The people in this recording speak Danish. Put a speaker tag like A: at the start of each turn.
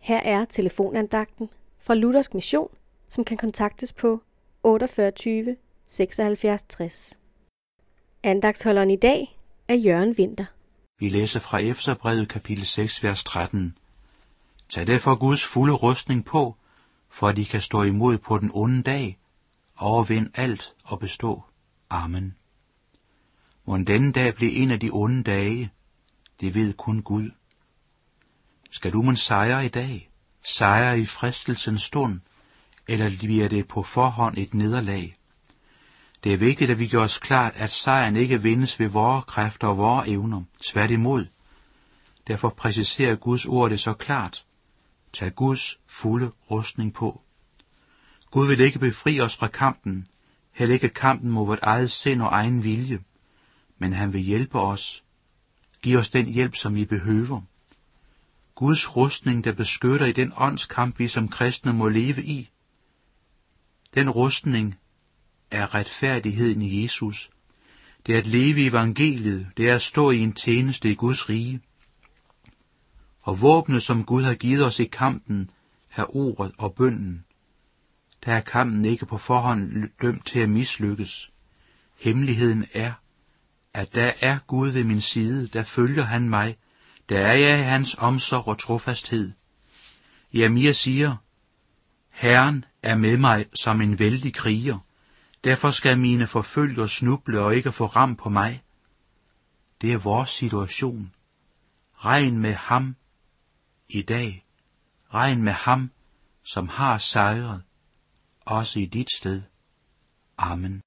A: Her er telefonandagten fra Luthersk Mission, som kan kontaktes på 48 76 60. Andagtsholderen i dag er Jørgen Vinter.
B: Vi læser fra Efterbrevet kapitel 6, vers 13. Tag derfor Guds fulde rustning på, for at I kan stå imod på den onde dag, overvind alt og bestå. Amen. Må denne dag blive en af de onde dage, det ved kun Gud. Skal du man sejre i dag, sejre i fristelsens stund, eller bliver det på forhånd et nederlag? Det er vigtigt, at vi gør os klart, at sejren ikke vindes ved vores kræfter og vores evner. Tværtimod. Derfor præciserer Guds ord det så klart. Tag Guds fulde rustning på. Gud vil ikke befri os fra kampen, heller ikke kampen mod vort eget sind og egen vilje, men han vil hjælpe os. Giv os den hjælp, som vi behøver. Guds rustning, der beskytter i den åndskamp, vi som kristne må leve i. Den rustning er retfærdigheden i Jesus. Det er at leve i evangeliet, det er at stå i en tjeneste i Guds rige. Og våbnet, som Gud har givet os i kampen, er ordet og bønden. Der er kampen ikke på forhånd dømt til at mislykkes. Hemmeligheden er, at der er Gud ved min side, der følger han mig, der er jeg i hans omsorg og trofasthed. Jeremia siger, Herren er med mig som en vældig kriger, derfor skal mine forfølger snuble og ikke få ram på mig. Det er vores situation. Regn med ham i dag. Regn med ham, som har sejret, også i dit sted. Amen.